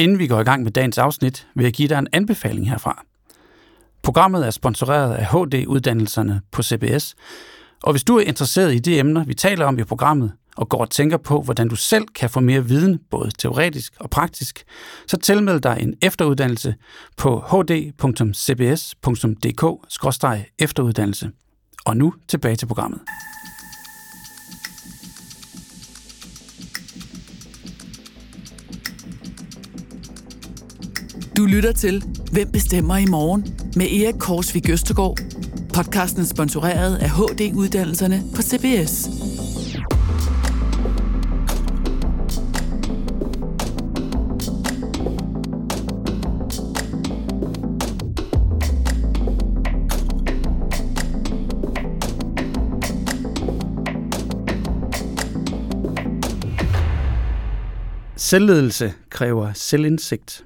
Inden vi går i gang med dagens afsnit, vil jeg give dig en anbefaling herfra. Programmet er sponsoreret af HD-uddannelserne på CBS, og hvis du er interesseret i de emner, vi taler om i programmet, og går og tænker på, hvordan du selv kan få mere viden, både teoretisk og praktisk, så tilmeld dig en efteruddannelse på hd.cbs.dk-efteruddannelse. Og nu tilbage til programmet. Du lytter til Hvem bestemmer i morgen? med Erik Korsvig Østergaard. Podcasten er sponsoreret af HD-uddannelserne på CBS. Selvledelse kræver selvindsigt.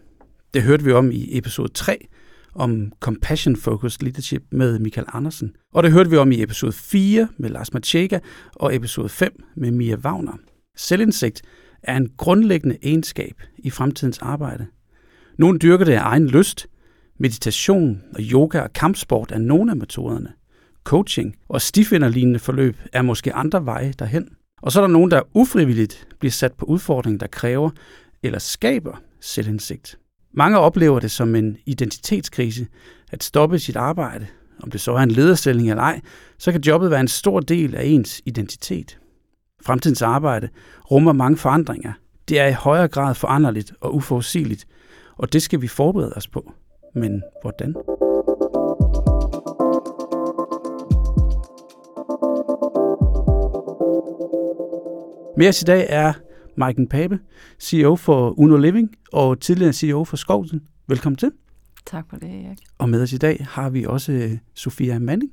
Det hørte vi om i episode 3 om Compassion Focused Leadership med Michael Andersen. Og det hørte vi om i episode 4 med Lars Machega og episode 5 med Mia Wagner. Selvindsigt er en grundlæggende egenskab i fremtidens arbejde. Nogle dyrker det af egen lyst. Meditation og yoga og kampsport er nogle af metoderne. Coaching og stifinderlignende forløb er måske andre veje derhen. Og så er der nogen, der ufrivilligt bliver sat på udfordringer, der kræver eller skaber selvindsigt. Mange oplever det som en identitetskrise at stoppe sit arbejde. Om det så er en lederstilling eller ej, så kan jobbet være en stor del af ens identitet. Fremtidens arbejde rummer mange forandringer. Det er i højere grad foranderligt og uforudsigeligt, og det skal vi forberede os på. Men hvordan? Med os i dag er Maiken Pape, CEO for Uno Living og tidligere CEO for Skovsen. Velkommen til. Tak for det, Erik. Og med os i dag har vi også øh, Sofia Manning,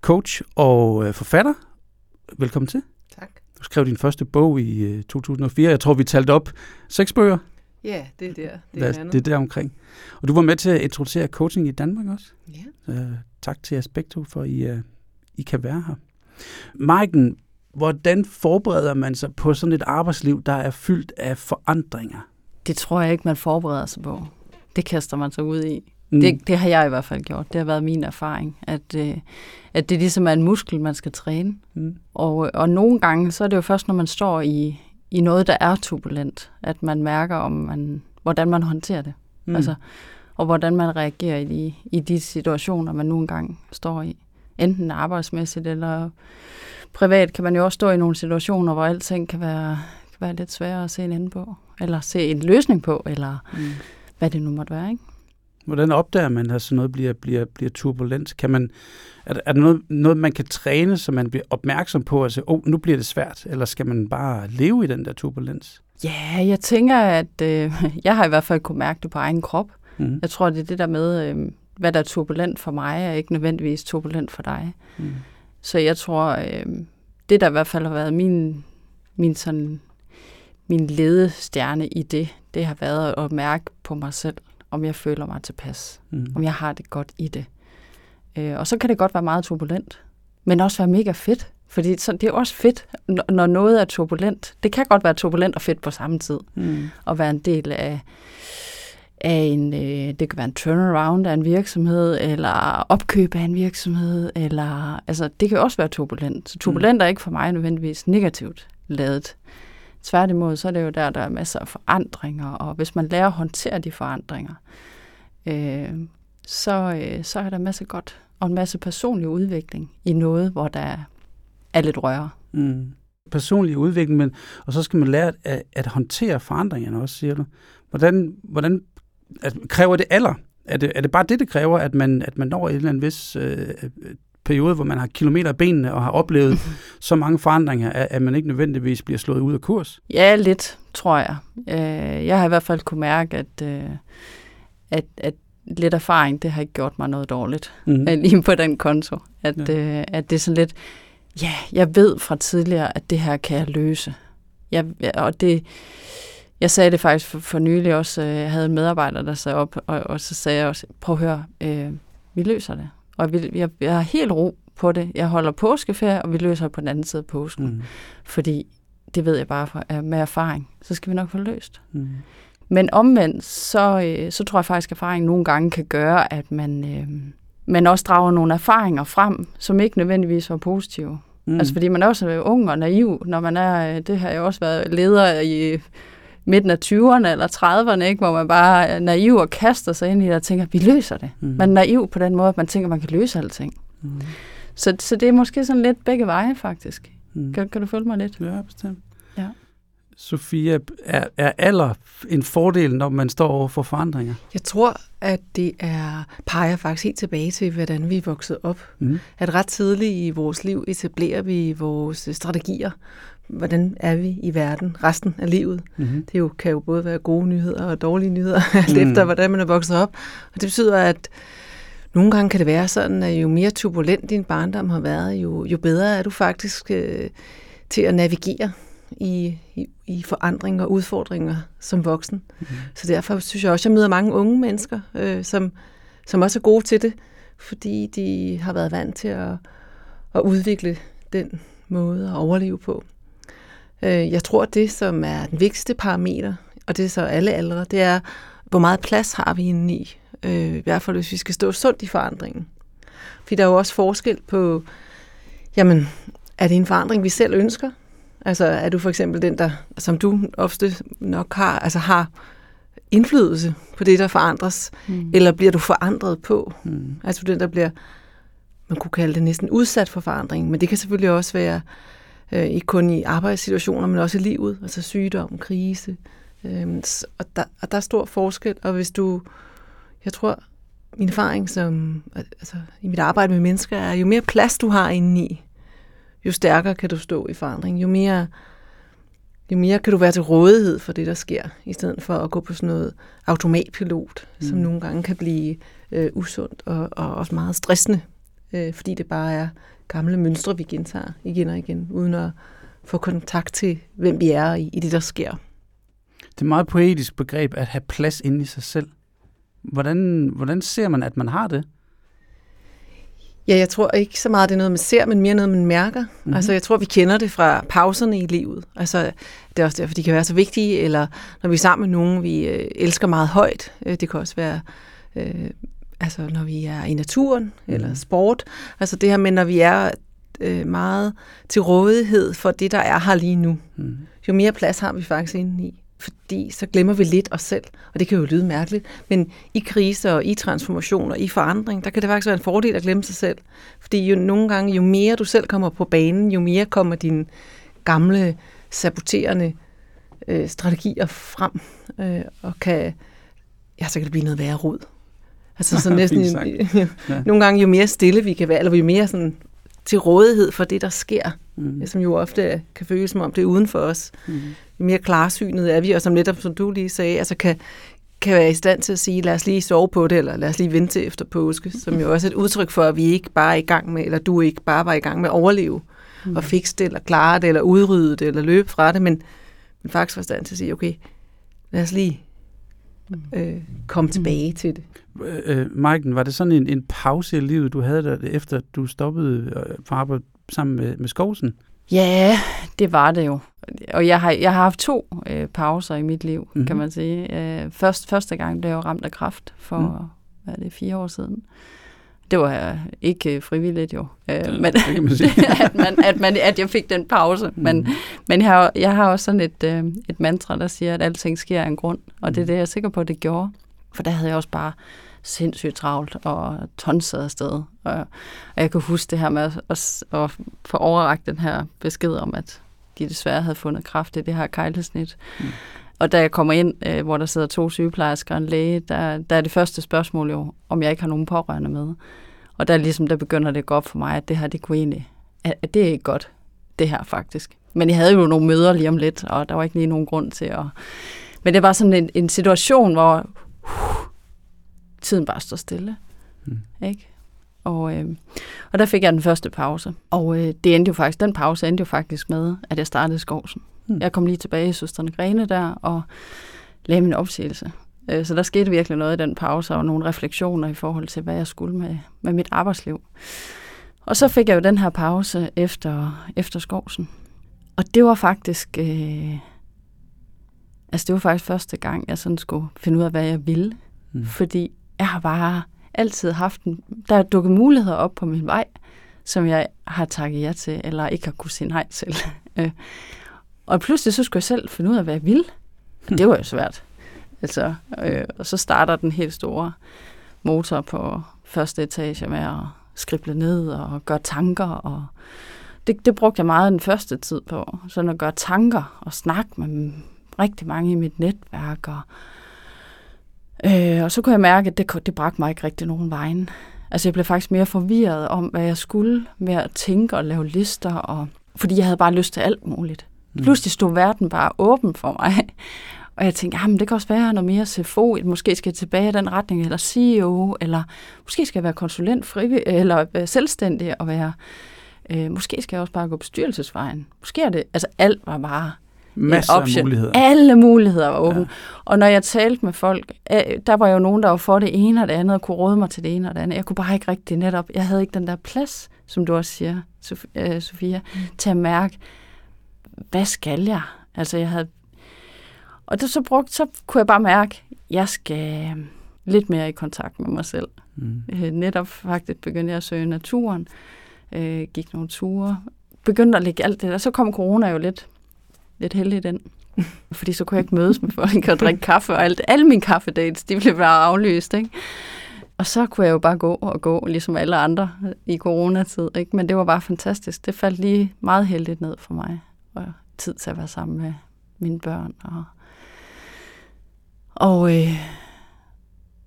coach og øh, forfatter. Velkommen til. Tak. Du skrev din første bog i 2004. Øh, Jeg tror, vi talte op seks bøger. Ja, det er der. Det er, det er der omkring. Og du var med til at introducere coaching i Danmark også. Ja. Så, tak til Aspekto for, at I, I kan være her. Maiken, Hvordan forbereder man sig på sådan et arbejdsliv, der er fyldt af forandringer? Det tror jeg ikke, man forbereder sig på. Det kaster man sig ud i. Mm. Det, det har jeg i hvert fald gjort. Det har været min erfaring, at, øh, at det ligesom er en muskel, man skal træne. Mm. Og, og nogle gange, så er det jo først, når man står i, i noget, der er turbulent, at man mærker, om man, hvordan man håndterer det. Mm. Altså, og hvordan man reagerer i de, i de situationer, man nogle gange står i. Enten arbejdsmæssigt eller privat kan man jo også stå i nogle situationer, hvor alting kan være, kan være lidt sværere at se en ende på, eller se en løsning på, eller mm. hvad det nu måtte være, ikke? Hvordan opdager man, at sådan noget bliver, bliver, bliver turbulent? Kan man, er, er der noget, noget, man kan træne, så man bliver opmærksom på, at oh, nu bliver det svært, eller skal man bare leve i den der turbulens? Ja, jeg tænker, at øh, jeg har i hvert fald kunne mærke det på egen krop. Mm. Jeg tror, det er det der med, øh, hvad der er turbulent for mig, er ikke nødvendigvis turbulent for dig. Mm. Så jeg tror, øh, det der i hvert fald har været min, min, sådan, min ledestjerne i det, det har været at mærke på mig selv, om jeg føler mig tilpas, mm. om jeg har det godt i det. Øh, og så kan det godt være meget turbulent, men også være mega fedt. Fordi så, det er også fedt, når noget er turbulent. Det kan godt være turbulent og fedt på samme tid. Mm. At være en del af, af en, øh, det kan være en turnaround af en virksomhed, eller opkøb af en virksomhed, eller, altså det kan også være turbulent. Så turbulent mm. er ikke for mig nødvendigvis negativt lavet. Tværtimod, så er det jo der, der er masser af forandringer, og hvis man lærer at håndtere de forandringer, øh, så, øh, så er der masser godt, og en masse personlig udvikling i noget, hvor der er lidt røre. Mm. Personlig udvikling, men, og så skal man lære at, at håndtere forandringerne også, siger du. Hvordan, hvordan at, kræver det alder? Er det, er det bare det, det kræver, at man, at man når en eller anden vis øh, periode, hvor man har kilometer af benene og har oplevet så mange forandringer, at, at man ikke nødvendigvis bliver slået ud af kurs? Ja, lidt, tror jeg. Øh, jeg har i hvert fald kunne mærke, at, øh, at, at lidt erfaring, det har ikke gjort mig noget dårligt. Mm. Lige på den konto. At, ja. øh, at det er sådan lidt, ja, jeg ved fra tidligere, at det her kan jeg løse. Jeg, og det, jeg sagde det faktisk for, for nylig også, øh, jeg havde en medarbejder, der sagde op, og, og så sagde jeg også, prøv at høre, øh, vi løser det. Og vi, jeg, jeg har helt ro på det. Jeg holder påskeferie, og vi løser det på den anden side af påsken. Mm. Fordi det ved jeg bare fra, med erfaring, så skal vi nok få løst. Mm. Men omvendt, så, øh, så tror jeg faktisk, at erfaringen nogle gange kan gøre, at man, øh, man også drager nogle erfaringer frem, som ikke nødvendigvis var positive. Mm. Altså fordi man er også ung og naiv, når man er, det har jo også været leder i midten af 20'erne eller 30'erne, ikke, hvor man bare er naiv og kaster sig ind i det og tænker, vi løser det. Mm. Man er naiv på den måde, at man tænker, at man kan løse alting. Mm. Så, så det er måske sådan lidt begge veje, faktisk. Mm. Kan, kan du følge mig lidt? Ja, bestemt. Ja. Sofia, er, er alder en fordel, når man står over for forandringer? Jeg tror, at det er peger faktisk helt tilbage til, hvordan vi er vokset op. Mm. At ret tidligt i vores liv etablerer vi vores strategier. Hvordan er vi i verden resten af livet? Mm. Det jo, kan jo både være gode nyheder og dårlige nyheder, alt mm. efter hvordan man er vokset op. Og det betyder, at nogle gange kan det være sådan, at jo mere turbulent din barndom har været, jo, jo bedre er du faktisk øh, til at navigere i, i, i forandringer og udfordringer som voksen. Mm. Så derfor synes jeg også, at jeg møder mange unge mennesker, øh, som, som også er gode til det, fordi de har været vant til at, at udvikle den måde at overleve på. Øh, jeg tror, at det, som er den vigtigste parameter, og det er så alle aldre, det er, hvor meget plads har vi inde i. Øh, I hvert fald, hvis vi skal stå sundt i forandringen. Fordi der er jo også forskel på, jamen, er det en forandring, vi selv ønsker? Altså er du for eksempel den, der, som du ofte nok har, altså har indflydelse på det, der forandres, mm. eller bliver du forandret på? Mm. Altså den, der bliver, man kunne kalde det næsten udsat for forandring, men det kan selvfølgelig også være øh, ikke kun i arbejdssituationer, men også i livet, altså sygdom, krise. Øh, og, der, og der er stor forskel, og hvis du, jeg tror, min erfaring som, altså, i mit arbejde med mennesker er, jo mere plads du har indeni, jo stærkere kan du stå i forandring, jo mere, jo mere kan du være til rådighed for det, der sker, i stedet for at gå på sådan noget automatpilot, mm. som nogle gange kan blive øh, usundt og, og også meget stressende, øh, fordi det bare er gamle mønstre, vi gentager igen og igen, uden at få kontakt til, hvem vi er i, i det, der sker. Det er et meget poetisk begreb at have plads inde i sig selv. Hvordan, hvordan ser man, at man har det? Ja, jeg tror ikke så meget, det er noget, man ser, men mere noget, man mærker. Mm-hmm. Altså, jeg tror, vi kender det fra pauserne i livet. Altså, det er også derfor, de kan være så vigtige, eller når vi er sammen med nogen, vi øh, elsker meget højt. Øh, det kan også være, øh, altså, når vi er i naturen, mm-hmm. eller sport. Altså, det her med, når vi er øh, meget til rådighed for det, der er her lige nu. Mm-hmm. Jo mere plads har vi faktisk inde i fordi så glemmer vi lidt os selv, og det kan jo lyde mærkeligt, men i kriser og i transformation og i forandring, der kan det faktisk være en fordel at glemme sig selv, fordi jo nogle gange, jo mere du selv kommer på banen, jo mere kommer dine gamle saboterende øh, strategier frem, øh, og kan, ja, så kan det blive noget værre rod. Altså så næsten, ja. nogle gange jo mere stille vi kan være, eller jo mere sådan til rådighed for det, der sker, mm. som jo ofte kan føles som om det er uden for os. Mm. Jo mere klarsynet er vi, og som netop, som du lige sagde, altså kan, kan være i stand til at sige, lad os lige sove på det, eller lad os lige vente efter påske, som jo også er et udtryk for, at vi ikke bare er i gang med, eller du ikke bare var i gang med at overleve, mm. og fikse det, eller klare det, eller udrydde det, eller løbe fra det, men, men faktisk var i stand til at sige, okay, lad os lige øh, komme mm. tilbage til det. Øh, Maiken, var det sådan en, en pause i livet, du havde der, efter du stoppede øh, for arbejde sammen med, med Skovsen? Ja, det var det jo. Og jeg har, jeg har haft to øh, pauser i mit liv, mm-hmm. kan man sige. Øh, først, første gang blev jeg ramt af kræft for, mm. hvad er det, fire år siden. Det var ikke frivilligt jo, øh, men det man at, man, at, man, at jeg fik den pause. Mm. Men, men jeg, har, jeg har også sådan et, øh, et mantra, der siger, at alting sker af en grund. Og det er mm. det, jeg er sikker på, at det gjorde. For der havde jeg også bare sindssygt travlt og tonset afsted. Og, og jeg kan huske det her med at, at, at få overragt den her besked om, at de desværre havde fundet kraft i det her kejlesnit. Mm. Og da jeg kommer ind, øh, hvor der sidder to sygeplejersker og en læge, der, der er det første spørgsmål jo, om jeg ikke har nogen pårørende med. Og der, ligesom, der begynder det at gå op for mig, at det her, det kunne egentlig, at det er ikke godt, det her faktisk. Men jeg havde jo nogle møder lige om lidt, og der var ikke lige nogen grund til at... Men det var sådan en, en situation, hvor uh, tiden bare står stille. Mm. Ikke? Og, øh, og der fik jeg den første pause. Og øh, det endte jo faktisk, den pause endte jo faktisk med, at jeg startede Skovsen. Mm. Jeg kom lige tilbage i Søsterne Grene der, og lavede min opsigelse. Øh, så der skete virkelig noget i den pause, og nogle refleksioner i forhold til, hvad jeg skulle med, med mit arbejdsliv. Og så fik jeg jo den her pause efter, efter Skovsen. Og det var faktisk... Øh, Altså, det var faktisk første gang, jeg sådan skulle finde ud af, hvad jeg ville. Mm. Fordi jeg har bare altid haft en... Der er dukket muligheder op på min vej, som jeg har takket ja til, eller ikke har kunne sige nej til. Øh, og pludselig så skulle jeg selv finde ud af, hvad jeg ville. Og det var jo svært. Altså, øh, og så starter den helt store motor på første etage med at skrible ned og gøre tanker. Og det, det brugte jeg meget den første tid på. Sådan at gøre tanker og snakke med rigtig mange i mit netværk. Og, øh, og så kunne jeg mærke, at det, det bragte mig ikke rigtig nogen vejen. Altså jeg blev faktisk mere forvirret om, hvad jeg skulle med at tænke og lave lister, og, fordi jeg havde bare lyst til alt muligt. Mm. Pludselig stod verden bare åben for mig. Og jeg tænkte, jamen det kan også være noget mere CFO, måske skal jeg tilbage i den retning, eller CEO, eller måske skal jeg være konsulent, frivillig, eller være selvstændig, og være, øh, måske skal jeg også bare gå bestyrelsesvejen. Måske er det, altså alt var bare Masser af muligheder. Alle muligheder var åbne. Ja. Og når jeg talte med folk, øh, der var jo nogen, der var for det ene og det andet, og kunne råde mig til det ene og det andet. Jeg kunne bare ikke rigtig netop, jeg havde ikke den der plads, som du også siger, øh, Sofia, mm. til at mærke, hvad skal jeg? Altså jeg havde, og det så brugt, så kunne jeg bare mærke, jeg skal øh, lidt mere i kontakt med mig selv. Mm. netop faktisk begyndte jeg at søge naturen, øh, gik nogle ture, begyndte at lægge alt det der. Så kom corona jo lidt lidt heldig den. Fordi så kunne jeg ikke mødes med folk og drikke kaffe og alt. Alle mine kaffedates, de blev bare aflyst, ikke? Og så kunne jeg jo bare gå og gå, ligesom alle andre i coronatid, ikke? Men det var bare fantastisk. Det faldt lige meget heldigt ned for mig. Og tid til at være sammen med mine børn. Og, og, øh,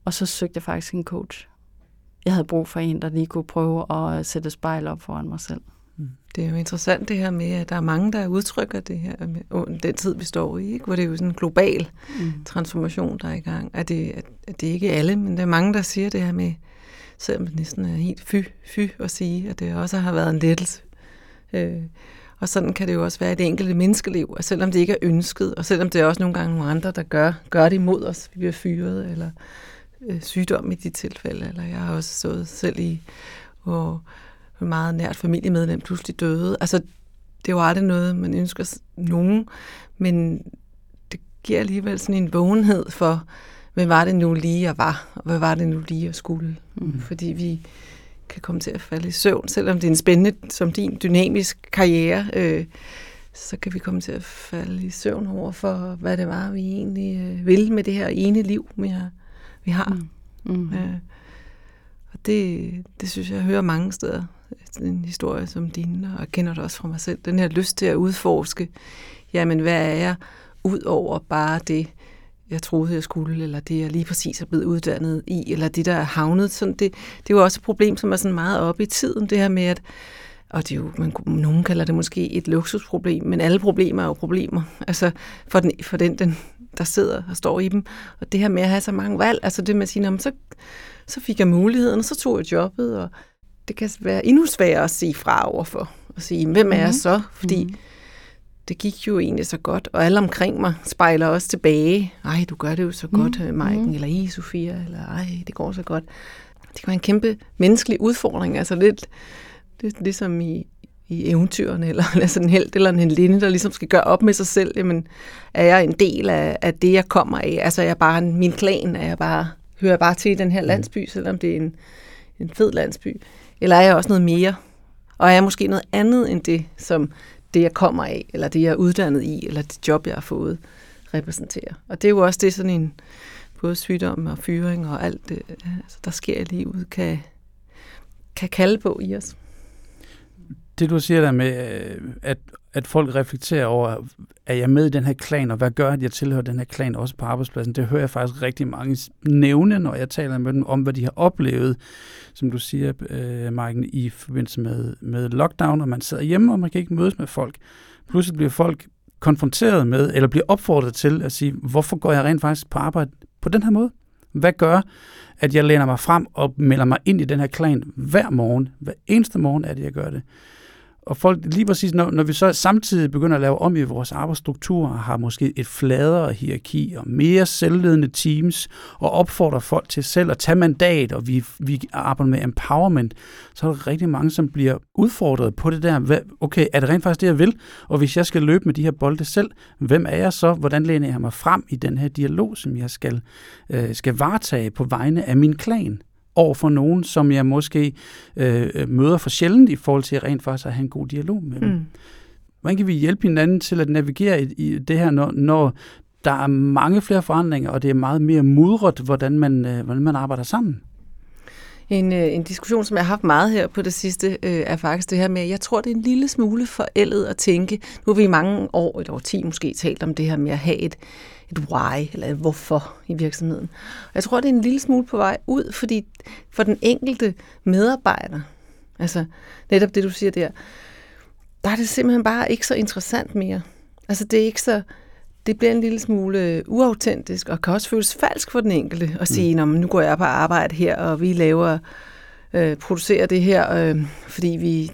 og så søgte jeg faktisk en coach. Jeg havde brug for en, der lige kunne prøve at sætte spejl op foran mig selv. Det er jo interessant det her med, at der er mange, der udtrykker det her med den tid, vi står i, ikke? hvor det er jo sådan en global mm. transformation, der er i gang. At det, at, det er ikke alle, men der er mange, der siger det her med, selvom det næsten er helt fy, fy at sige, at det også har været en lettelse. Øh, og sådan kan det jo også være i det enkelte menneskeliv, at selvom det ikke er ønsket, og selvom det er også nogle gange nogle andre, der gør, gør det imod os, vi bliver fyret, eller øh, sygdom i de tilfælde, eller jeg har også stået selv i, hvor meget nært familiemedlem pludselig døde. Altså, det var aldrig noget, man ønsker nogen, men det giver alligevel sådan en vågenhed for, hvad var det nu lige, jeg var, og hvad var det nu lige, jeg skulle. Mm. Fordi vi kan komme til at falde i søvn, selvom det er en spændende, som din dynamisk karriere, øh, så kan vi komme til at falde i søvn over for, hvad det var, vi egentlig øh, ville med det her ene liv, vi har. Vi har. Mm. Mm. Øh, og det, det synes jeg, jeg hører mange steder en historie som din, og jeg kender det også fra mig selv, den her lyst til at udforske, jamen hvad er jeg, ud over bare det, jeg troede, jeg skulle, eller det, jeg lige præcis er blevet uddannet i, eller det, der er havnet. Sådan det, det er jo også et problem, som er sådan meget oppe i tiden, det her med, at og det er jo, man, nogen kalder det måske et luksusproblem, men alle problemer er jo problemer. Altså for den, for den, den der sidder og står i dem. Og det her med at have så mange valg, altså det med at sige, så, så fik jeg muligheden, og så tog jeg jobbet, og det kan være endnu sværere at sige fra overfor. Og sige, hvem er jeg mhm. så? Fordi mm. det gik jo egentlig så godt, og alle omkring mig spejler også tilbage. Ej, du gør det jo så godt, mm. Maiken, mm. eller I, Sofia, eller ej, det går så godt. Det kan være en kæmpe menneskelig udfordring, altså lidt, lidt ligesom i, i eventyrene, eller altså en held eller en linde, der ligesom skal gøre op med sig selv, jamen, er jeg en del af, af det, jeg kommer af? Altså, er jeg bare min klan? Er jeg bare, hører jeg bare til i den her landsby, selvom det er en, en fed landsby? Eller er jeg også noget mere? Og er jeg måske noget andet end det, som det, jeg kommer af, eller det, jeg er uddannet i, eller det job, jeg har fået, repræsenterer. Og det er jo også det, sådan en både sygdom og fyring og alt det, altså, der sker i livet, kan, kan kalde på i os. Det du siger der med, øh, at, at folk reflekterer over, er jeg med i den her klan, og hvad gør, at jeg tilhører den her klan også på arbejdspladsen, det hører jeg faktisk rigtig mange nævne, når jeg taler med dem om, hvad de har oplevet som du siger, øh, Marken, i forbindelse med, med lockdown, og man sidder hjemme, og man kan ikke mødes med folk. Pludselig bliver folk konfronteret med, eller bliver opfordret til at sige, hvorfor går jeg rent faktisk på arbejde på den her måde? Hvad gør, at jeg læner mig frem og melder mig ind i den her klan hver morgen? Hver eneste morgen er det, jeg gør det. Og folk, lige præcis, når, når vi så samtidig begynder at lave om i vores arbejdsstruktur, har måske et fladere hierarki og mere selvledende teams, og opfordrer folk til selv at tage mandat, og vi, vi arbejder med empowerment, så er der rigtig mange, som bliver udfordret på det der. Hvad, okay, er det rent faktisk det, jeg vil? Og hvis jeg skal løbe med de her bolde selv, hvem er jeg så? Hvordan læner jeg mig frem i den her dialog, som jeg skal, øh, skal varetage på vegne af min klan? Over for nogen, som jeg måske øh, møder for sjældent i forhold til rent faktisk at have en god dialog med dem. Mm. Hvordan kan vi hjælpe hinanden til at navigere i, i det her, når, når der er mange flere forandringer, og det er meget mere mudret, hvordan man, øh, hvordan man arbejder sammen? En, øh, en diskussion, som jeg har haft meget her på det sidste, øh, er faktisk det her med, jeg tror, det er en lille smule forældet at tænke. Nu har vi i mange år, et år 10 måske, talt om det her med at have et, et why, eller et hvorfor i virksomheden. Og jeg tror, det er en lille smule på vej ud, fordi for den enkelte medarbejder, altså netop det, du siger der, der er det simpelthen bare ikke så interessant mere. Altså det er ikke så, det bliver en lille smule uautentisk, og kan også føles falsk for den enkelte at sige, mm. nu går jeg på arbejde her, og vi laver, øh, producerer det her, øh, fordi vi,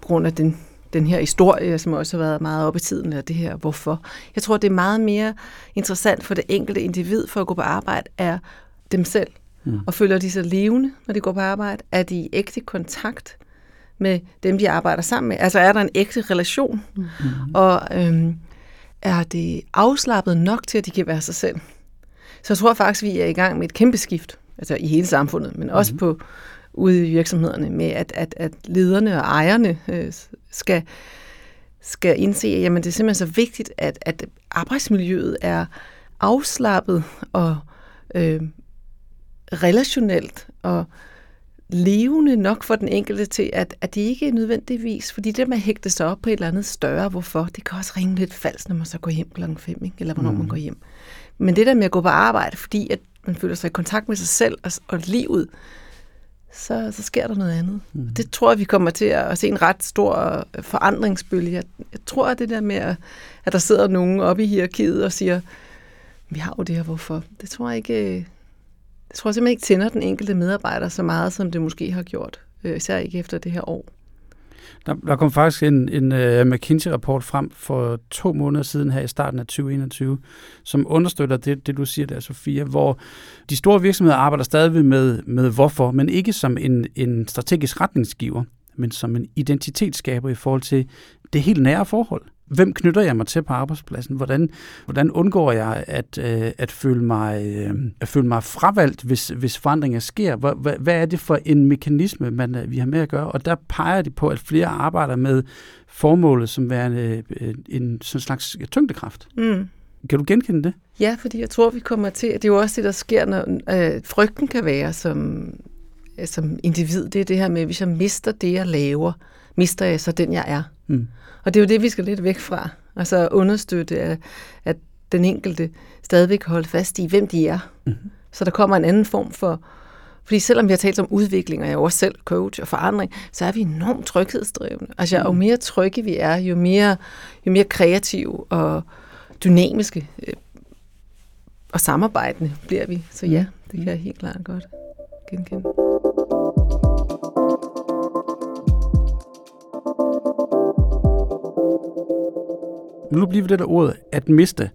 på grund af den den her historie, som også har været meget op i tiden, eller det her hvorfor. Jeg tror, det er meget mere interessant for det enkelte individ for at gå på arbejde, er dem selv. Mm. Og føler de sig levende, når de går på arbejde? Er de i ægte kontakt med dem, de arbejder sammen med? Altså er der en ægte relation? Mm. Og øhm, er det afslappet nok til, at de kan være sig selv? Så jeg tror faktisk, vi er i gang med et kæmpe skift, altså i hele samfundet, men også mm. på ude i virksomhederne med, at, at, at lederne og ejerne øh, skal, skal indse, at jamen, det er simpelthen så vigtigt, at, at arbejdsmiljøet er afslappet og øh, relationelt og levende nok for den enkelte til, at, at det ikke er nødvendigvis, fordi det med at hægte sig op på et eller andet større, hvorfor, det kan også ringe lidt falsk, når man så går hjem klokken fem, ikke? eller hvornår mm. man går hjem. Men det der med at gå på arbejde, fordi at man føler sig i kontakt med sig selv og, og livet, så, så sker der noget andet. Mm. Det tror jeg, vi kommer til at se en ret stor forandringsbølge. Jeg, jeg tror, at det der med, at der sidder nogen oppe i hierarkiet og siger, vi har jo det her, hvorfor? Det tror jeg ikke, det tror simpelthen ikke tænder den enkelte medarbejder så meget, som det måske har gjort, øh, især ikke efter det her år. Der, der kom faktisk en, en uh, McKinsey-rapport frem for to måneder siden her i starten af 2021, som understøtter det, det du siger der, Sofia, hvor de store virksomheder arbejder stadig med, med hvorfor, men ikke som en, en strategisk retningsgiver, men som en identitetsskaber i forhold til det helt nære forhold hvem knytter jeg mig til på arbejdspladsen? Hvordan, hvordan undgår jeg at, øh, at, føle mig, øh, at føle mig fravalgt, hvis, hvis forandringer sker? Hvad, hvad, hvad er det for en mekanisme, man, øh, vi har med at gøre? Og der peger de på, at flere arbejder med formålet som værende øh, en sådan slags tyngdekraft. Mm. Kan du genkende det? Ja, fordi jeg tror, vi kommer til, det er jo også det, der sker, når øh, frygten kan være som, øh, som individ. Det er det her med, hvis jeg mister det, jeg laver, mister jeg så den, jeg er. Mm. Og det er jo det, vi skal lidt væk fra. Altså understøtte, at, at den enkelte stadigvæk kan holde fast i, hvem de er. Mm-hmm. Så der kommer en anden form for... Fordi selvom vi har talt om udvikling, og jeg er også selv coach og forandring, så er vi enormt tryghedsdrivende. Altså jo mhm. mere trygge vi er, jo mere, jo mere kreative og dynamiske øh, og samarbejdende bliver vi. Så ja, det kan jeg helt klart godt genkende. Nu bliver vi det der ord, at miste.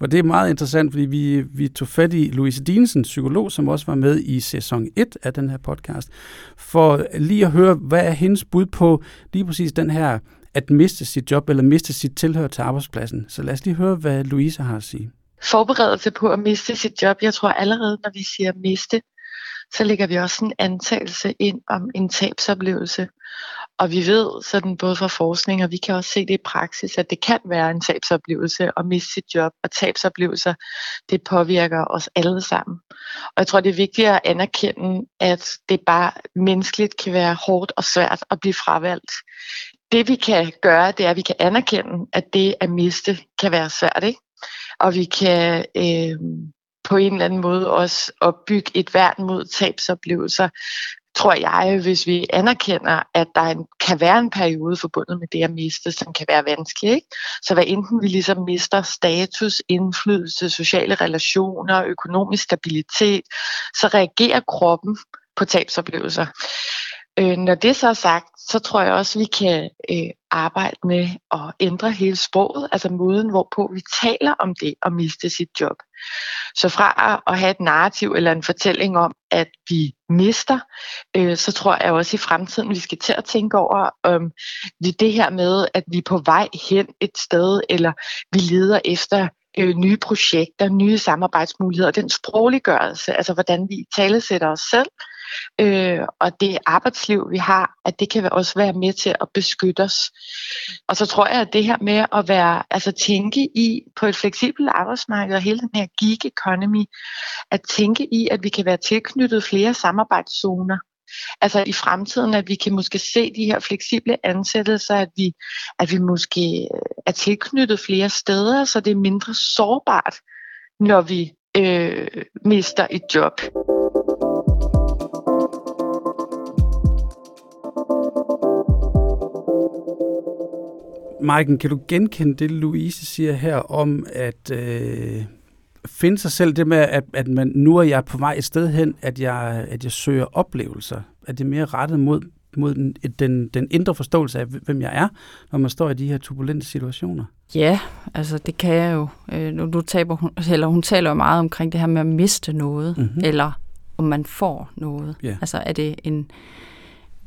Og det er meget interessant, fordi vi, vi tog fat i Louise Dinesen, psykolog, som også var med i sæson 1 af den her podcast, for lige at høre, hvad er hendes bud på lige præcis den her at miste sit job eller miste sit tilhør til arbejdspladsen. Så lad os lige høre, hvad Louise har at sige. Forberedelse på at miste sit job. Jeg tror allerede, når vi siger miste, så lægger vi også en antagelse ind om en tabsoplevelse. Og vi ved sådan både fra forskning, og vi kan også se det i praksis, at det kan være en tabsoplevelse at miste sit job. Og tabsoplevelser, det påvirker os alle sammen. Og jeg tror, det er vigtigt at anerkende, at det bare menneskeligt kan være hårdt og svært at blive fravalgt. Det vi kan gøre, det er, at vi kan anerkende, at det at miste kan være svært. Ikke? Og vi kan øh, på en eller anden måde også opbygge et værn mod tabsoplevelser, tror jeg, hvis vi anerkender, at der kan være en periode forbundet med det at miste, som kan være vanskelig. Ikke? Så hvad enten vi ligesom mister status, indflydelse, sociale relationer, økonomisk stabilitet, så reagerer kroppen på tabsoplevelser. Øh, når det så er sagt, så tror jeg også, at vi kan øh, arbejde med at ændre hele sproget, altså måden, hvorpå vi taler om det at miste sit job. Så fra at have et narrativ eller en fortælling om, at vi mister, øh, så tror jeg også i fremtiden, vi skal til at tænke over om øh, det her med, at vi er på vej hen et sted, eller vi leder efter øh, nye projekter, nye samarbejdsmuligheder, den sprogliggørelse, altså hvordan vi talesætter os selv, øh, og det arbejdsliv, vi har, at det kan også være med til at beskytte os. Og så tror jeg, at det her med at være, altså tænke i på et fleksibelt arbejdsmarked og hele den her gig economy, at tænke i, at vi kan være tilknyttet flere samarbejdszoner, Altså i fremtiden, at vi kan måske se de her fleksible ansættelser, at vi, at vi måske øh, er tilknyttet flere steder, så det er mindre sårbart, når vi øh, mister et job. Maiken, kan du genkende det, Louise siger her om at øh, finde sig selv, det med, at, at man, nu er jeg på vej et sted hen, at jeg, at jeg søger oplevelser? Er det mere rettet mod, mod den, den, den indre forståelse af, hvem jeg er, når man står i de her turbulente situationer? Ja, altså det kan jeg jo. Øh, nu, nu taber hun, eller hun taler jo meget omkring det her med at miste noget, mm-hmm. eller om man får noget. Yeah. Altså er det en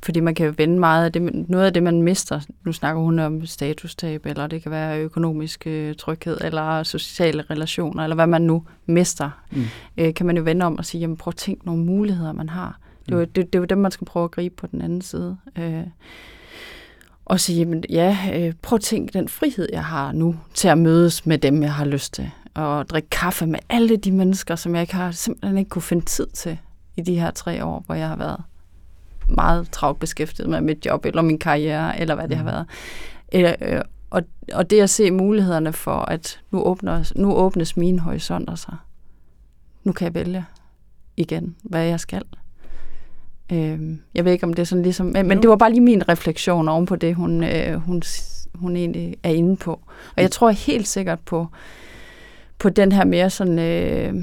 fordi man kan vende meget af det, noget af det, man mister. Nu snakker hun om statustab, eller det kan være økonomisk øh, tryghed, eller sociale relationer, eller hvad man nu mister. Mm. Øh, kan man jo vende om og sige, jamen prøv at tænke nogle muligheder, man har. Det er, jo, mm. det, det er jo dem, man skal prøve at gribe på den anden side. Øh, og sige, jamen, ja, øh, prøv at tænke den frihed, jeg har nu til at mødes med dem, jeg har lyst til. Og drikke kaffe med alle de mennesker, som jeg ikke har simpelthen ikke kunne finde tid til i de her tre år, hvor jeg har været meget travlt beskæftiget med mit job, eller min karriere, eller hvad det har mm. været. Øh, og, og det at se mulighederne for, at nu, åbner, nu åbnes mine horisonter sig. Nu kan jeg vælge igen, hvad jeg skal. Øh, jeg ved ikke, om det er sådan ligesom... Men, men det var bare lige min refleksion oven på det, hun, øh, hun, hun egentlig er inde på. Og jeg tror helt sikkert på, på den her mere sådan... Øh,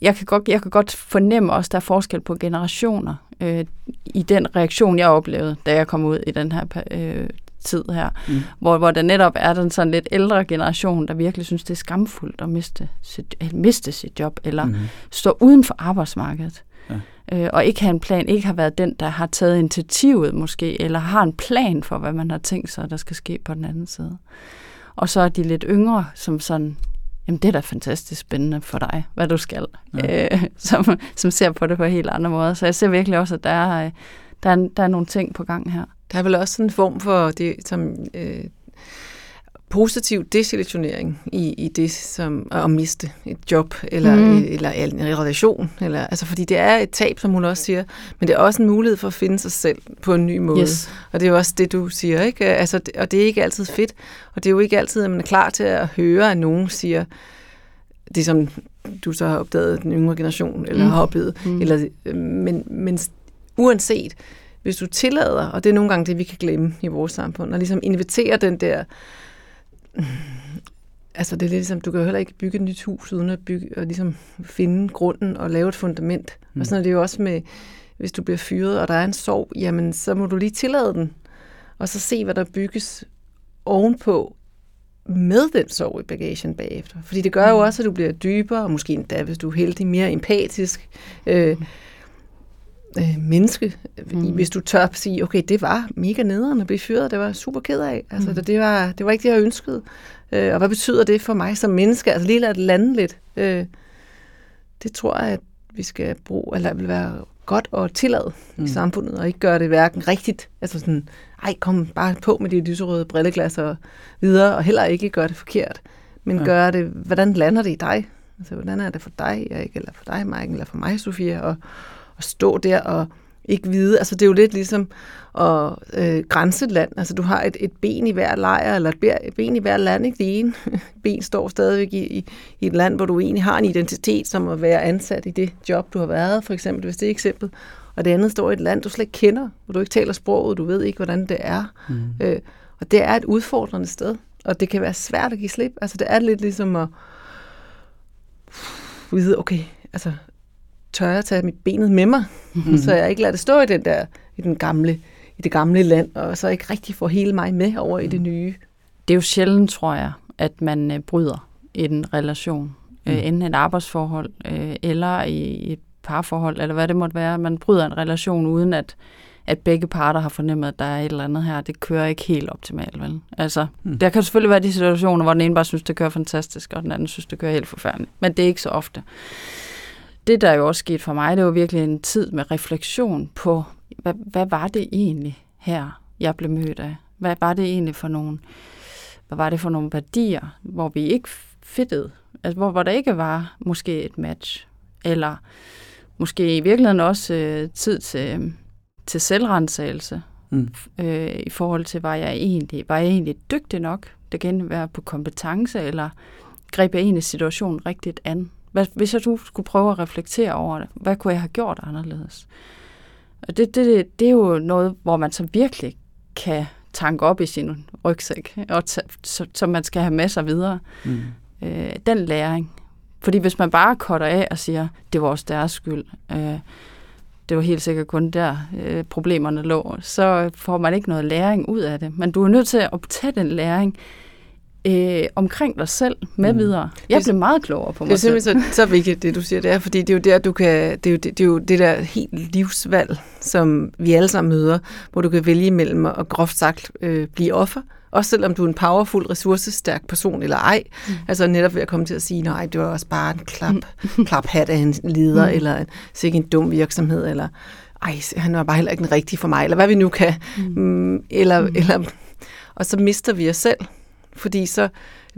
jeg kan, godt, jeg kan godt fornemme også, der er forskel på generationer øh, i den reaktion, jeg oplevede, da jeg kom ud i den her øh, tid her, mm. hvor, hvor der netop er den sådan lidt ældre generation, der virkelig synes, det er skamfuldt at miste sit, at miste sit job, eller mm. stå uden for arbejdsmarkedet. Ja. Øh, og ikke have en plan, ikke har været den, der har taget initiativet måske, eller har en plan for, hvad man har tænkt sig, der skal ske på den anden side. Og så er de lidt yngre, som sådan, jamen det er da fantastisk spændende for dig, hvad du skal, ja. øh, som, som ser på det på helt andre måder. Så jeg ser virkelig også, at der er, der er, der er nogle ting på gang her. Der er vel også en form for det, som øh, positiv desillusionering i, i det som at miste et job eller, mm. eller, eller en relation. Eller, altså, fordi det er et tab, som hun også siger, men det er også en mulighed for at finde sig selv på en ny måde. Yes. Og det er jo også det, du siger. ikke? Altså, og det er ikke altid fedt, og det er jo ikke altid, at man er klar til at høre, at nogen siger, det som du så har opdaget den yngre generation, eller mm. har oplevet. Mm. Eller, men, men uanset, hvis du tillader, og det er nogle gange det, vi kan glemme i vores samfund, og ligesom invitere den der Altså det er lidt ligesom, du kan jo heller ikke bygge et nyt hus uden at bygge, og ligesom finde grunden og lave et fundament. Mm. Og sådan er det jo også med, hvis du bliver fyret, og der er en sorg, jamen så må du lige tillade den, og så se, hvad der bygges ovenpå med den sorg i bagagen bagefter. Fordi det gør jo mm. også, at du bliver dybere, og måske endda, hvis du er heldig, mere empatisk. Øh, mm øh, menneske, mm. hvis du tør at sige, okay, det var mega nederen at blive fyret, det var super ked af. Altså, mm. det, var, det var ikke det, jeg ønskede. Øh, og hvad betyder det for mig som menneske? Altså lige lade det lande lidt. Øh, det tror jeg, at vi skal bruge, eller vil være godt at tillade mm. i samfundet, og ikke gøre det hverken rigtigt, altså sådan, ej, kom bare på med de lyserøde brilleglas og videre, og heller ikke gøre det forkert, men ja. gøre det, hvordan lander det i dig? Altså, hvordan er det for dig, Erik, eller for dig, Mike, eller for mig, Sofia, og, at stå der og ikke vide. Altså det er jo lidt ligesom at øh, grænse et land. Altså du har et, et ben i hver lejr, eller et ben i hver land. Ikke? Det ene ben står stadigvæk i, i, i et land, hvor du egentlig har en identitet, som at være ansat i det job, du har været, for eksempel, hvis det er et eksempel. Og det andet står i et land, du slet ikke kender, hvor du ikke taler sproget, du ved ikke, hvordan det er. Mm. Øh, og det er et udfordrende sted, og det kan være svært at give slip. Altså det er lidt ligesom at vide, okay, altså tør jeg tage mit benet med mig, mm-hmm. så jeg ikke lader det stå i, den der, i den gamle i det gamle land, og så ikke rigtig får hele mig med over i det nye. Det er jo sjældent, tror jeg, at man øh, bryder en relation. Øh, mm. Øh, enten et arbejdsforhold, øh, eller i et parforhold, eller hvad det måtte være. Man bryder en relation, uden at, at begge parter har fornemmet, at der er et eller andet her. Det kører ikke helt optimalt, vel? Altså, mm. der kan selvfølgelig være de situationer, hvor den ene bare synes, det kører fantastisk, og den anden synes, det kører helt forfærdeligt. Men det er ikke så ofte. Det, der jo også skete for mig, det var virkelig en tid med refleksion på, hvad, hvad var det egentlig her, jeg blev mødt af? Hvad var det egentlig for nogle, hvad var det for nogle værdier, hvor vi ikke fittede? Altså, hvor, hvor der ikke var måske et match, eller måske i virkeligheden også øh, tid til, til selvrensagelse, mm. øh, i forhold til, var jeg egentlig, var jeg egentlig dygtig nok? Det kan være på kompetence, eller greb jeg egentlig situationen rigtigt an? Hvad, hvis jeg skulle prøve at reflektere over det, hvad kunne jeg have gjort anderledes? Og det, det, det er jo noget, hvor man så virkelig kan tanke op i sin rygsæk, og t- så, så man skal have med sig videre. Mm. Øh, den læring. Fordi hvis man bare cutter af og siger, det var også deres skyld, øh, det var helt sikkert kun der øh, problemerne lå, så får man ikke noget læring ud af det. Men du er nødt til at tage den læring øh, omkring dig selv med mm. videre. Jeg blev meget klogere på mig selv. Det er simpelthen så, så vigtigt, det du siger der, fordi det er jo der, du kan, det er jo det, det, er jo det der helt livsvalg, som vi alle sammen møder, hvor du kan vælge mellem at groft sagt øh, blive offer, også selvom du er en powerful, ressourcestærk person eller ej. Mm. Altså netop ved at komme til at sige, nej, det var også bare en klap, mm. klaphat af en leder, mm. eller en, sikkert en dum virksomhed, eller ej, han var bare heller ikke den rigtige for mig, eller hvad vi nu kan. Mm. Mm, eller, mm. eller, og så mister vi os selv fordi så,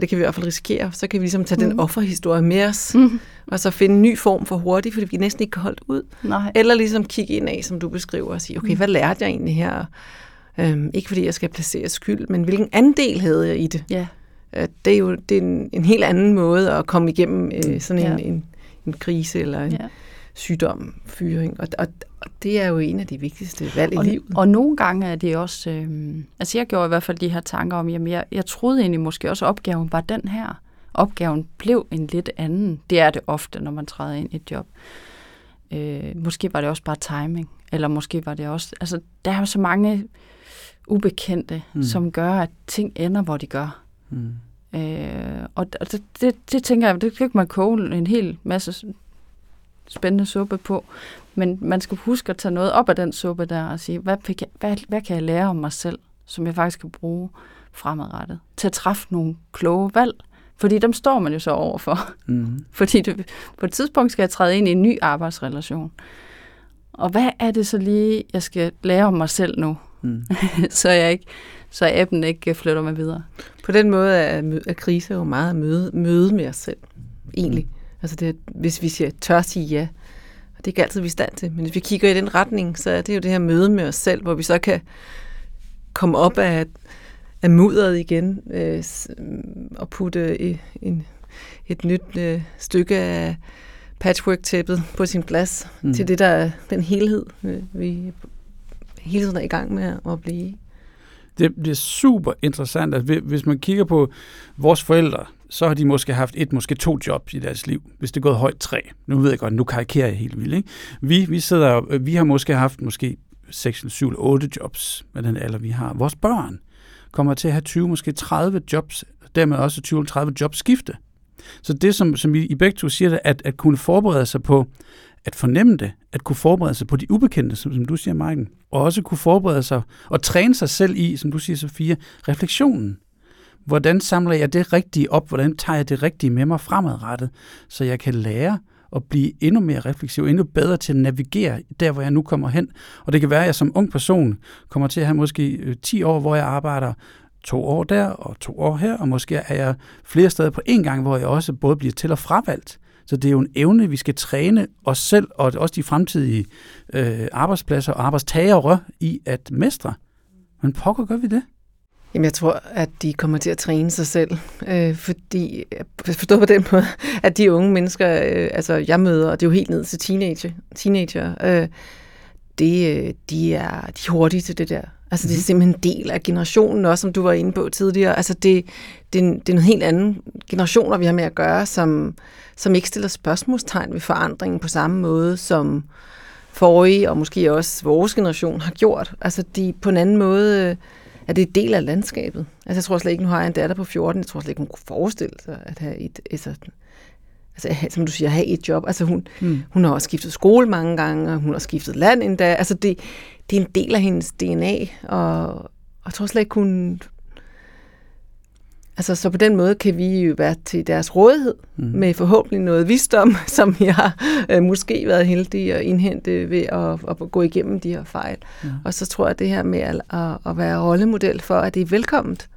det kan vi i hvert fald risikere, så kan vi ligesom tage mm. den offerhistorie med os, mm. og så finde en ny form for hurtigt, fordi vi næsten ikke kan holde ud. Nej. Eller ligesom kigge ind af, som du beskriver, og sige, okay, mm. hvad lærte jeg egentlig her? Øhm, ikke fordi jeg skal placere skyld, men hvilken andel havde jeg i det? Ja. Øh, det er jo det er en, en helt anden måde at komme igennem øh, sådan en, ja. en, en krise eller en ja. sygdom, fyring. Og, og, og det er jo en af de vigtigste valg og, i livet. Og nogle gange er det også... Øh, altså jeg gjorde i hvert fald de her tanker om, jamen jeg, jeg troede egentlig måske også, at opgaven var den her. Opgaven blev en lidt anden. Det er det ofte, når man træder ind i et job. Øh, måske var det også bare timing. Eller måske var det også... Altså der er jo så mange ubekendte, mm. som gør, at ting ender, hvor de gør. Mm. Øh, og det, det, det tænker jeg, det kan man koge en hel masse spændende suppe på. Men man skal huske at tage noget op af den suppe der og sige, hvad, jeg, hvad, hvad kan jeg lære om mig selv, som jeg faktisk kan bruge fremadrettet, til at træffe nogle kloge valg. Fordi dem står man jo så overfor. Mm. Fordi det, på et tidspunkt skal jeg træde ind i en ny arbejdsrelation. Og hvad er det så lige, jeg skal lære om mig selv nu? Mm. så jeg ikke så appen ikke flytter mig videre. På den måde er, er krise jo meget at møde, møde med os selv, egentlig. Mm. Altså det, hvis vi siger, tør sige ja, og det er ikke altid, vi er stand til, men hvis vi kigger i den retning, så er det jo det her møde med os selv, hvor vi så kan komme op af, af mudderet igen øh, og putte et, en, et nyt øh, stykke af patchwork-tæppet på sin plads mm. til det, der er den helhed, øh, vi hele tiden er i gang med at blive. Det bliver super interessant, at hvis man kigger på vores forældre, så har de måske haft et, måske to jobs i deres liv, hvis det er gået højt tre. Nu ved jeg godt, nu karikerer jeg helt vildt. Ikke? Vi, vi, sidder, vi har måske haft måske 6, 7 eller 8 jobs med den alder, vi har. Vores børn kommer til at have 20, måske 30 jobs, dermed også 20-30 jobs skifte. Så det, som, som I, I begge to siger, at, at kunne forberede sig på at fornemme det, at kunne forberede sig på de ubekendte, som, som du siger, Marken, og også kunne forberede sig og træne sig selv i, som du siger, Sofia, refleksionen. Hvordan samler jeg det rigtige op? Hvordan tager jeg det rigtige med mig fremadrettet, så jeg kan lære at blive endnu mere refleksiv, endnu bedre til at navigere der, hvor jeg nu kommer hen. Og det kan være, at jeg som ung person kommer til at have måske øh, 10 år, hvor jeg arbejder to år der og to år her, og måske er jeg flere steder på en gang, hvor jeg også både bliver til- og fravalgt. Så det er jo en evne, vi skal træne os selv, og også de fremtidige øh, arbejdspladser og arbejdstagere i at mestre. Men pokker gør vi det? Jamen, jeg tror, at de kommer til at træne sig selv, øh, fordi, forstå på den måde, at de unge mennesker, øh, altså jeg møder, og det er jo helt ned til teenager, teenager øh, det, øh, de, er, de er hurtige til det der. Altså, det er mhm. simpelthen en del af generationen også, som du var inde på tidligere. Altså, det, det, er en, det er en helt anden generationer, vi har med at gøre, som, som ikke stiller spørgsmålstegn ved forandringen på samme måde, som forrige, og måske også vores generation, har gjort. Altså, de på en anden måde øh, er det en del af landskabet. Altså, jeg tror slet ikke, nu har jeg en datter på 14, jeg tror slet ikke, hun kunne forestille sig at have et, altså, altså, som du siger, have et job. Altså, hun, mm. hun har også skiftet skole mange gange, og hun har skiftet land endda. Altså, det, det er en del af hendes DNA, og, og jeg tror slet ikke, hun Altså, så på den måde kan vi jo være til deres rådighed mm. med forhåbentlig noget visdom, som vi har øh, måske været heldige at indhente ved at, at gå igennem de her fejl. Ja. Og så tror jeg, at det her med at, at, at være rollemodel for, at det er velkomment.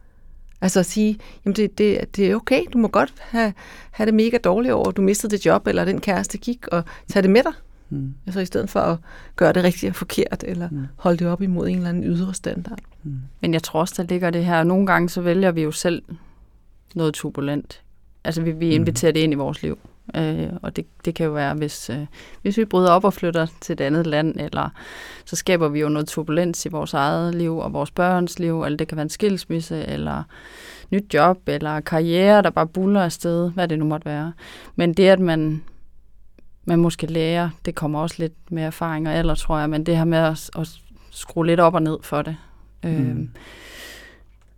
Altså at sige, jamen det, det, det er okay, du må godt have, have det mega dårligt over, du mistede det job, eller den kæreste gik, og tage det med dig. Mm. Altså i stedet for at gøre det rigtigt og forkert, eller mm. holde det op imod en eller anden ydre standard. Mm. Men jeg tror også, der ligger det her. Nogle gange så vælger vi jo selv noget turbulent. Altså vi, vi mhm. inviterer mm. det ind i vores liv. Øh, og det, det kan jo være, hvis, øh, hvis vi bryder op og flytter til et andet land, eller så skaber vi jo noget turbulens i vores eget liv og vores børns liv, eller det kan være en skilsmisse, eller nyt job, eller karriere, der bare buller afsted, hvad det nu måtte være. Men det, at man, man måske lærer, det kommer også lidt med erfaring og alder, tror jeg, men det her med at, at skrue lidt op og ned for det. Mm. Øh,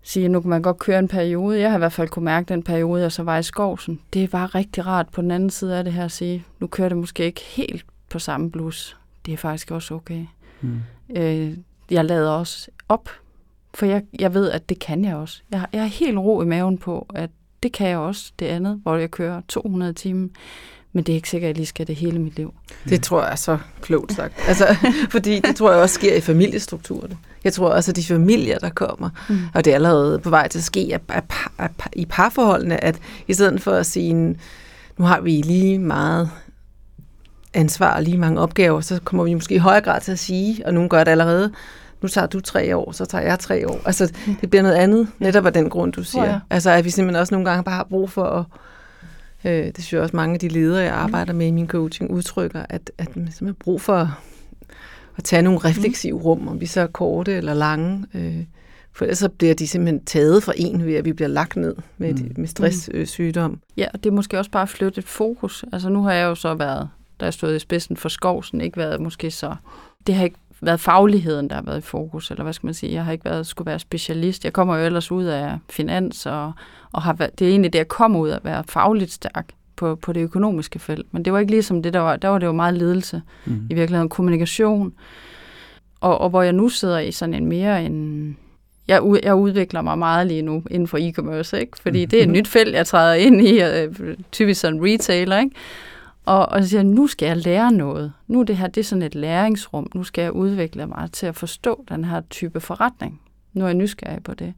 sige, at nu kan man godt køre en periode. Jeg har i hvert fald kunne mærke den periode, jeg så var i skovsen. Det var rigtig rart på den anden side af det her at sige, nu kører det måske ikke helt på samme blus. Det er faktisk også okay. Mm. Øh, jeg lader også op, for jeg, jeg ved, at det kan jeg også. Jeg, jeg har helt ro i maven på, at det kan jeg også, det andet, hvor jeg kører 200 timer. Men det er ikke sikkert, at jeg lige skal det hele mit liv. Det tror jeg er så klogt sagt. Altså, fordi det tror jeg også sker i familiestrukturerne. Jeg tror også, at de familier, der kommer, mm. og det er allerede på vej til at ske at, at, at, at, i parforholdene, at i stedet for at sige, nu har vi lige meget ansvar og lige mange opgaver, så kommer vi måske i højere grad til at sige, og nogen gør det allerede, nu tager du tre år, så tager jeg tre år. Altså, det bliver noget andet, netop af den grund, du siger. Oh, ja. Altså, at vi simpelthen også nogle gange bare har brug for at Øh, det synes jeg også, mange af de ledere, jeg arbejder med i min coaching, udtrykker, at, at man simpelthen har brug for at tage nogle refleksive rum, om vi så er korte eller lange. Øh, for ellers så bliver de simpelthen taget fra en ved, at vi bliver lagt ned med, mm. med stresssygdom. Øh, ja, og det er måske også bare at flytte et fokus. Altså nu har jeg jo så været, der er stået i spidsen for skovsen, ikke været måske så... Det har ikke været fagligheden, der har været i fokus, eller hvad skal man sige. Jeg har ikke været, skulle være specialist. Jeg kommer jo ellers ud af finans, og, og har været, det er egentlig det, jeg kommer ud af at være fagligt stærk på, på det økonomiske felt. Men det var ikke ligesom det, der var, der var det jo meget ledelse. Mm. I virkeligheden kommunikation. Og, og hvor jeg nu sidder i sådan en mere en... Jeg, jeg udvikler mig meget lige nu inden for e-commerce, ikke? Fordi det er et nyt felt, jeg træder ind i, øh, typisk sådan retailer, ikke? Og, og så siger nu skal jeg lære noget. Nu er det her, det er sådan et læringsrum. Nu skal jeg udvikle mig til at forstå den her type forretning. Nu er jeg nysgerrig på det.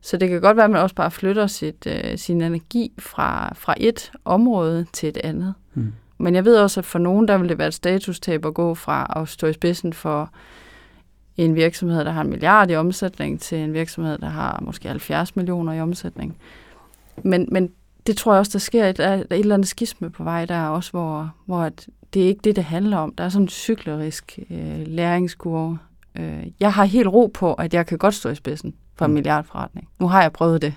Så det kan godt være, at man også bare flytter sit, øh, sin energi fra, fra et område til et andet. Mm. Men jeg ved også, at for nogen, der vil det være et statustab at gå fra at stå i spidsen for en virksomhed, der har en milliard i omsætning, til en virksomhed, der har måske 70 millioner i omsætning. Men, men det tror jeg også, der sker et, et eller andet skisme på vej der også, hvor, hvor at det er ikke det, det handler om. Der er sådan en cyklerisk øh, læringskurve. Øh, jeg har helt ro på, at jeg kan godt stå i spidsen for en mm. milliardforretning. Nu har jeg prøvet det.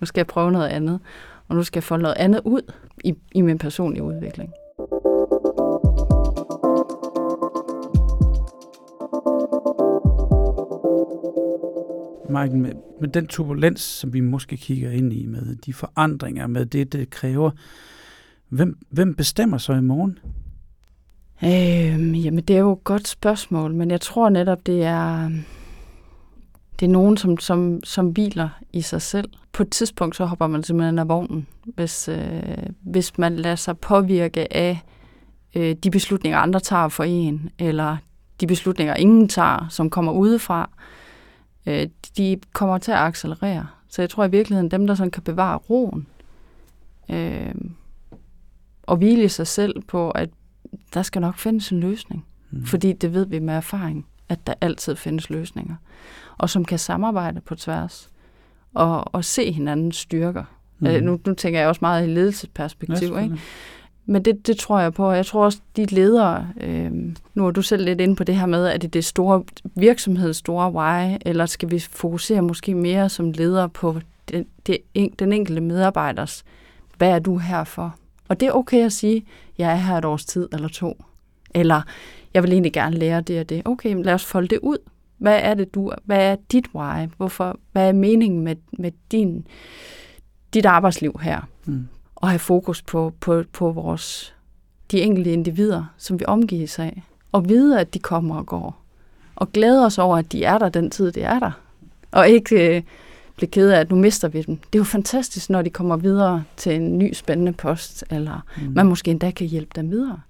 Nu skal jeg prøve noget andet. Og nu skal jeg få noget andet ud i, i min personlige udvikling. Michael, med, med den turbulens, som vi måske kigger ind i, med de forandringer, med det, det kræver, hvem, hvem bestemmer så i morgen? Øhm, jamen, det er jo et godt spørgsmål, men jeg tror netop, det er, det er nogen, som, som, som hviler i sig selv. På et tidspunkt, så hopper man simpelthen af vognen, hvis, øh, hvis man lader sig påvirke af øh, de beslutninger, andre tager for en, eller de beslutninger, ingen tager, som kommer udefra øh, de kommer til at accelerere. Så jeg tror i virkeligheden, dem, der sådan kan bevare roen, øh, og hvile sig selv på, at der skal nok findes en løsning. Mm. Fordi det ved vi med erfaring, at der altid findes løsninger. Og som kan samarbejde på tværs, og, og se hinandens styrker. Mm. Øh, nu, nu tænker jeg også meget i ledelsesperspektiv. Ja, ikke? Men det, det tror jeg på. Jeg tror også, de ledere, øh, nu er du selv lidt inde på det her med, at det er store virksomheds store why, eller skal vi fokusere måske mere som ledere på den, det, den enkelte medarbejders, hvad er du her for? Og det er okay at sige, jeg er her et års tid eller to. Eller, jeg vil egentlig gerne lære det og det. Okay, lad os folde det ud. Hvad er det du, hvad er dit why? Hvorfor, hvad er meningen med, med din, dit arbejdsliv her? Mm. Og have fokus på, på, på vores, de enkelte individer, som vi omgives af. Og vide, at de kommer og går. Og glæde os over, at de er der den tid, de er der. Og ikke øh, blive ked af, at nu mister vi dem. Det er jo fantastisk, når de kommer videre til en ny spændende post, eller mm. man måske endda kan hjælpe dem videre.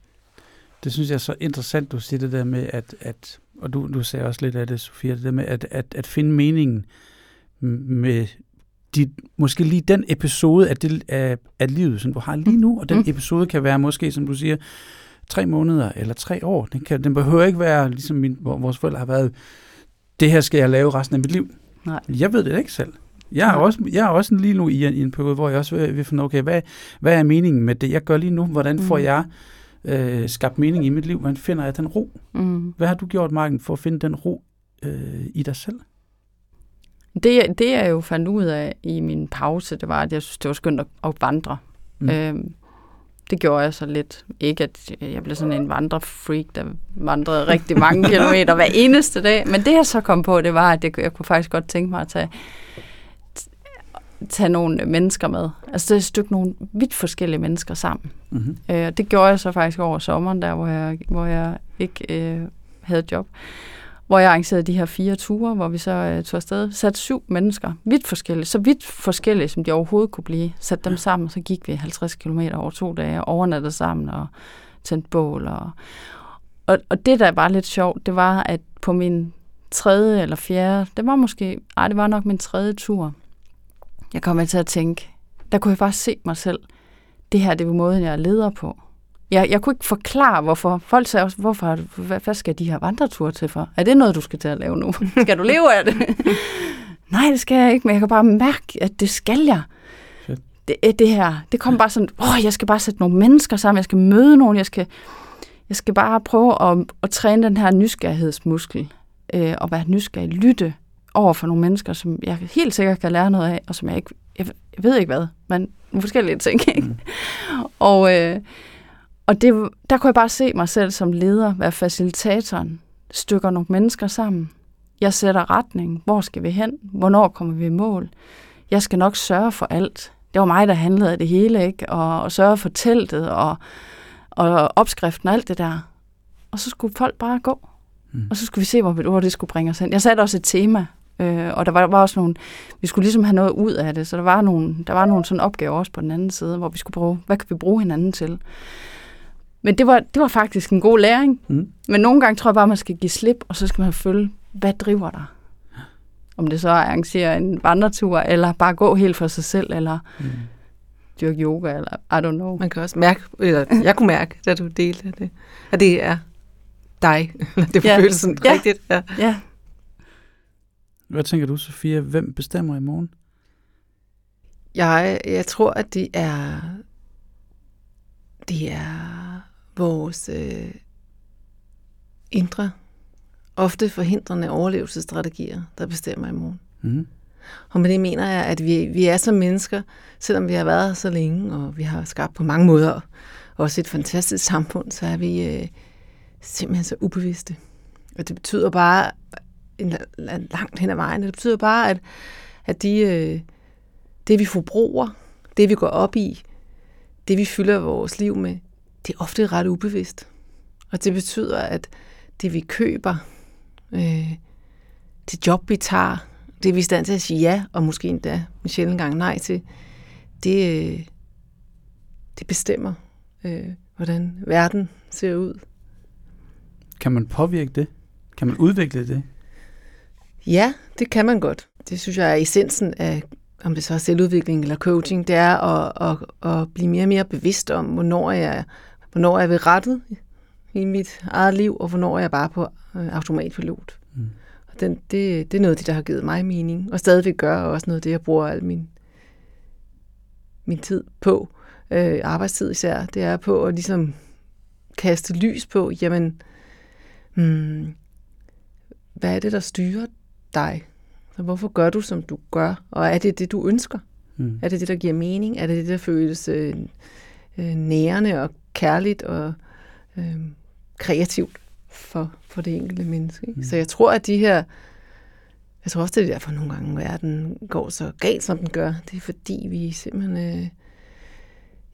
Det synes jeg er så interessant, du siger det der med, at, at og du, du sagde også lidt af det, Sofia, det der med at, at, at finde meningen med de, måske lige den episode af, det, af, af livet, som du har lige nu, og den mm. episode kan være måske, som du siger, tre måneder eller tre år. Den, kan, den behøver ikke være, ligesom min, vores forældre har været, det her skal jeg lave resten af mit liv. Nej. Jeg ved det ikke selv. Jeg er, også, jeg er også lige nu i en, i en periode, hvor jeg også vil, vil finde, okay, hvad, hvad er meningen med det, jeg gør lige nu? Hvordan får mm. jeg øh, skabt mening i mit liv? Hvordan finder jeg den ro? Mm. Hvad har du gjort, Marken, for at finde den ro øh, i dig selv? Det, det jeg jo fandt ud af i min pause, det var, at jeg synes, det var skønt at, at vandre. Mm. Øhm, det gjorde jeg så lidt. Ikke, at jeg blev sådan en vandrefreak, der vandrede rigtig mange kilometer hver eneste dag. Men det, jeg så kom på, det var, at jeg, jeg kunne faktisk godt tænke mig at tage, tage nogle mennesker med. Altså det er et stykke nogle vidt forskellige mennesker sammen. Mm-hmm. Øh, det gjorde jeg så faktisk over sommeren, der hvor jeg, hvor jeg ikke øh, havde job hvor jeg arrangerede de her fire ture, hvor vi så øh, tog afsted. Sat syv mennesker, vidt forskellige, så vidt forskellige, som de overhovedet kunne blive. Sat dem sammen, så gik vi 50 km over to dage, overnattede sammen og tændte bål. Og, og, og det, der var lidt sjovt, det var, at på min tredje eller fjerde, det var måske, ej, det var nok min tredje tur, jeg kom til at tænke, der kunne jeg bare se mig selv. Det her, det er måden, jeg er leder på. Jeg, jeg kunne ikke forklare, hvorfor. Folk sagde også, hvorfor, hvad, hvad skal de her vandreture til for? Er det noget, du skal til at lave nu? skal du leve af det? Nej, det skal jeg ikke, men jeg kan bare mærke, at det skal jeg. Det, det her, det kom bare sådan, åh, jeg skal bare sætte nogle mennesker sammen, jeg skal møde nogen, jeg skal, jeg skal bare prøve at, at træne den her nysgerrighedsmuskel, øh, og være nysgerrig, lytte over for nogle mennesker, som jeg helt sikkert kan lære noget af, og som jeg ikke, jeg, jeg ved ikke hvad, men nogle forskellige ting. Ikke? Mm. og øh, og det, der kunne jeg bare se mig selv som leder, være facilitatoren, stykker nogle mennesker sammen. Jeg sætter retning. Hvor skal vi hen? Hvornår kommer vi i mål? Jeg skal nok sørge for alt. Det var mig, der handlede af det hele, ikke? Og, og sørge for teltet og, og opskriften og alt det der. Og så skulle folk bare gå. Mm. Og så skulle vi se, hvor, hvor det skulle bringe os hen. Jeg satte også et tema, øh, og der var, var også nogle, vi skulle ligesom have noget ud af det, så der var nogle, der var nogle sådan opgaver også på den anden side, hvor vi skulle bruge, hvad kan vi bruge hinanden til? Men det var, det var faktisk en god læring. Mm. Men nogle gange tror jeg bare, man skal give slip, og så skal man følge, hvad driver dig? Om det så er at arrangere en vandretur, eller bare gå helt for sig selv, eller mm. dyrke yoga, eller I don't know. Man kan også mærke, eller jeg kunne mærke, da du delte det, at det er dig. det ja. føles sådan ja. rigtigt. Ja. ja. Hvad tænker du, Sofia? Hvem bestemmer i morgen? Jeg, jeg tror, at det er det er vores øh, indre, ofte forhindrende overlevelsesstrategier, der bestemmer i morgen. Mm. Og med det mener jeg, at vi, vi er som mennesker, selvom vi har været her så længe, og vi har skabt på mange måder også et fantastisk samfund, så er vi øh, simpelthen så ubevidste. Og det betyder bare, en, langt hen ad vejen, det betyder bare, at, at de, øh, det vi forbruger, det vi går op i, det vi fylder vores liv med, det er ofte ret ubevidst. Og det betyder, at det vi køber, øh, det job vi tager, det vi er i stand til at sige ja, og måske endda en sjældent gang nej til, det, øh, det bestemmer, øh, hvordan verden ser ud. Kan man påvirke det? Kan man udvikle det? Ja, det kan man godt. Det synes jeg er essensen af om det så er selvudvikling eller coaching, det er at, at, at blive mere og mere bevidst om, hvornår jeg, hvornår jeg er ved rettet i mit eget liv, og hvornår jeg er bare på øh, automatpilot. Mm. Og den, det, det er noget af det, der har givet mig mening, og stadigvæk gør også noget af det, jeg bruger al min, min tid på, øh, arbejdstid især, det er på at ligesom kaste lys på, jamen, hmm, hvad er det, der styrer dig? Så hvorfor gør du, som du gør? Og er det det, du ønsker? Mm. Er det det, der giver mening? Er det det, der føles øh, øh, nærende og kærligt og øh, kreativt for, for det enkelte menneske. Ikke? Mm. Så jeg tror, at de her jeg tror også, det er derfor nogle gange, verden går så galt, som den gør. Det er fordi, vi simpelthen øh,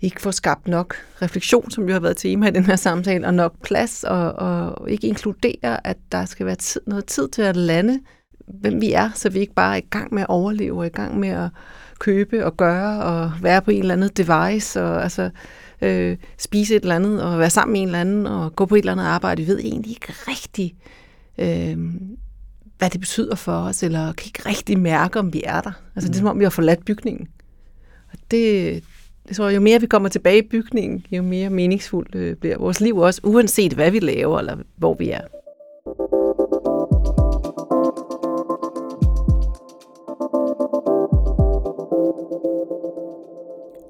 ikke får skabt nok refleksion, som jo har været tema i den her samtale, og nok plads, og, og ikke inkludere, at der skal være tid, noget tid til at lande, hvem vi er, så vi ikke bare er i gang med at overleve, og i gang med at købe og gøre, og være på en eller anden device, og altså øh, spise et eller andet, og være sammen med en eller anden, og gå på et eller andet arbejde. Vi ved egentlig ikke rigtigt, øh, hvad det betyder for os, eller kan ikke rigtig mærke, om vi er der. Altså, mm. det er som om, vi har forladt bygningen. Og det, det tror jeg, jo mere vi kommer tilbage i bygningen, jo mere meningsfuldt øh, bliver vores liv også, uanset hvad vi laver, eller hvor vi er.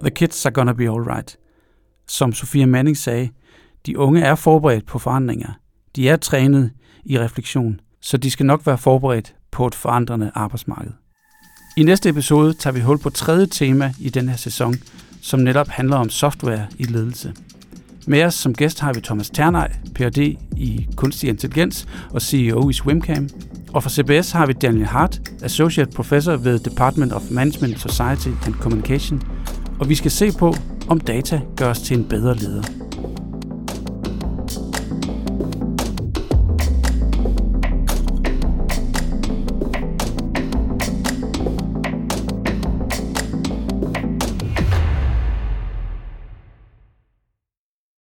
The kids are gonna be alright. Som Sofia Manning sagde, de unge er forberedt på forandringer. De er trænet i refleksion så de skal nok være forberedt på et forandrende arbejdsmarked. I næste episode tager vi hul på tredje tema i den her sæson, som netop handler om software i ledelse. Med os som gæst har vi Thomas Ternej, Ph.D. i kunstig intelligens og CEO i Swimcam. Og fra CBS har vi Daniel Hart, Associate Professor ved Department of Management, Society and Communication. Og vi skal se på, om data gør os til en bedre leder.